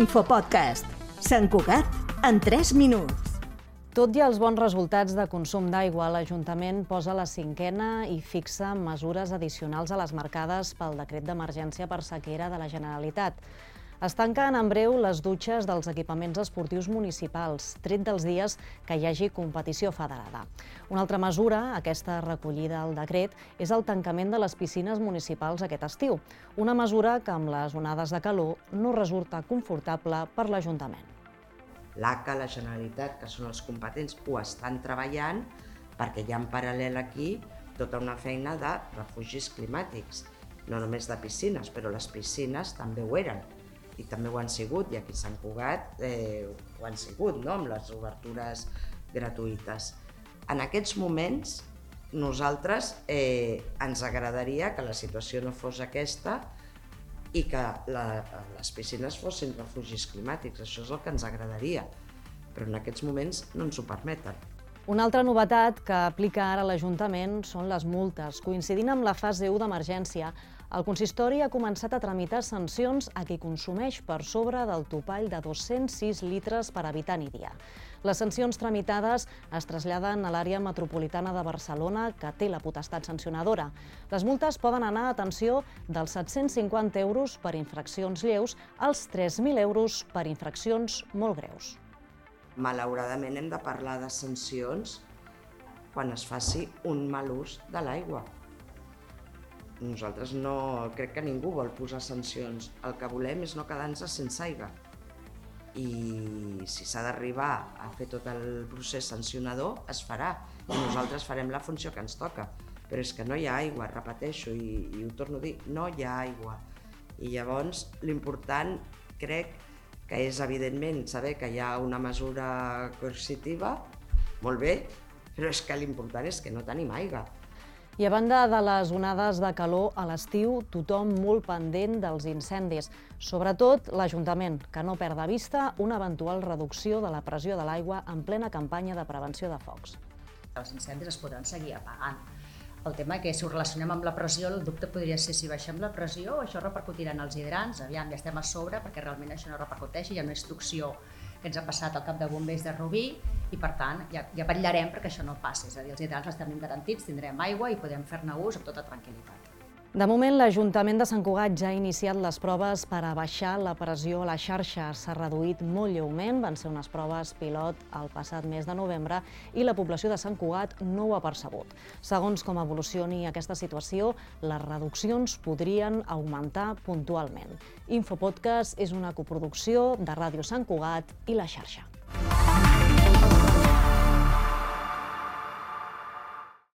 Infopodcast. Sant Cugat en 3 minuts. Tot i els bons resultats de consum d'aigua, l'Ajuntament posa la cinquena i fixa mesures addicionals a les marcades pel decret d'emergència per sequera de la Generalitat. Es tanquen en breu les dutxes dels equipaments esportius municipals, tret dels dies que hi hagi competició federada. Una altra mesura, aquesta recollida al decret, és el tancament de les piscines municipals aquest estiu, una mesura que amb les onades de calor no resulta confortable per l'Ajuntament. L'ACA, la Generalitat, que són els competents, ho estan treballant perquè hi ha en paral·lel aquí tota una feina de refugis climàtics, no només de piscines, però les piscines també ho eren i també ho han sigut, i aquí a Sant Cugat eh, ho han sigut, no? amb les obertures gratuïtes. En aquests moments, nosaltres eh, ens agradaria que la situació no fos aquesta i que la, les piscines fossin refugis climàtics, això és el que ens agradaria, però en aquests moments no ens ho permeten. Una altra novetat que aplica ara l'Ajuntament són les multes. Coincidint amb la fase 1 d'emergència, el consistori ha començat a tramitar sancions a qui consumeix per sobre del topall de 206 litres per habitant i dia. Les sancions tramitades es traslladen a l'àrea metropolitana de Barcelona, que té la potestat sancionadora. Les multes poden anar, atenció, dels 750 euros per infraccions lleus als 3.000 euros per infraccions molt greus. Malauradament hem de parlar de sancions quan es faci un mal ús de l'aigua nosaltres no, crec que ningú vol posar sancions. El que volem és no quedar-nos sense aigua. I si s'ha d'arribar a fer tot el procés sancionador, es farà. I nosaltres farem la funció que ens toca. Però és que no hi ha aigua, repeteixo, i, i ho torno a dir, no hi ha aigua. I llavors l'important crec que és evidentment saber que hi ha una mesura coercitiva, molt bé, però és que l'important és que no tenim aigua. I a banda de les onades de calor a l'estiu, tothom molt pendent dels incendis. Sobretot l'Ajuntament, que no perd de vista una eventual reducció de la pressió de l'aigua en plena campanya de prevenció de focs. Els incendis es podran seguir apagant. El tema que si ho relacionem amb la pressió, el dubte podria ser si baixem la pressió, això repercutirà en els hidrants, aviam, ja estem a sobre perquè realment això no repercuteix, hi ha una instrucció que ens ha passat al cap de bombers de Rubí i per tant ja, ja vetllarem perquè això no passi, és a dir, els hidrants els tenim garantits, tindrem aigua i podem fer-ne ús amb tota tranquil·litat. De moment, l'Ajuntament de Sant Cugat ja ha iniciat les proves per a baixar la pressió a la xarxa. S'ha reduït molt lleument, van ser unes proves pilot el passat mes de novembre i la població de Sant Cugat no ho ha percebut. Segons com evolucioni aquesta situació, les reduccions podrien augmentar puntualment. Infopodcast és una coproducció de Ràdio Sant Cugat i la xarxa.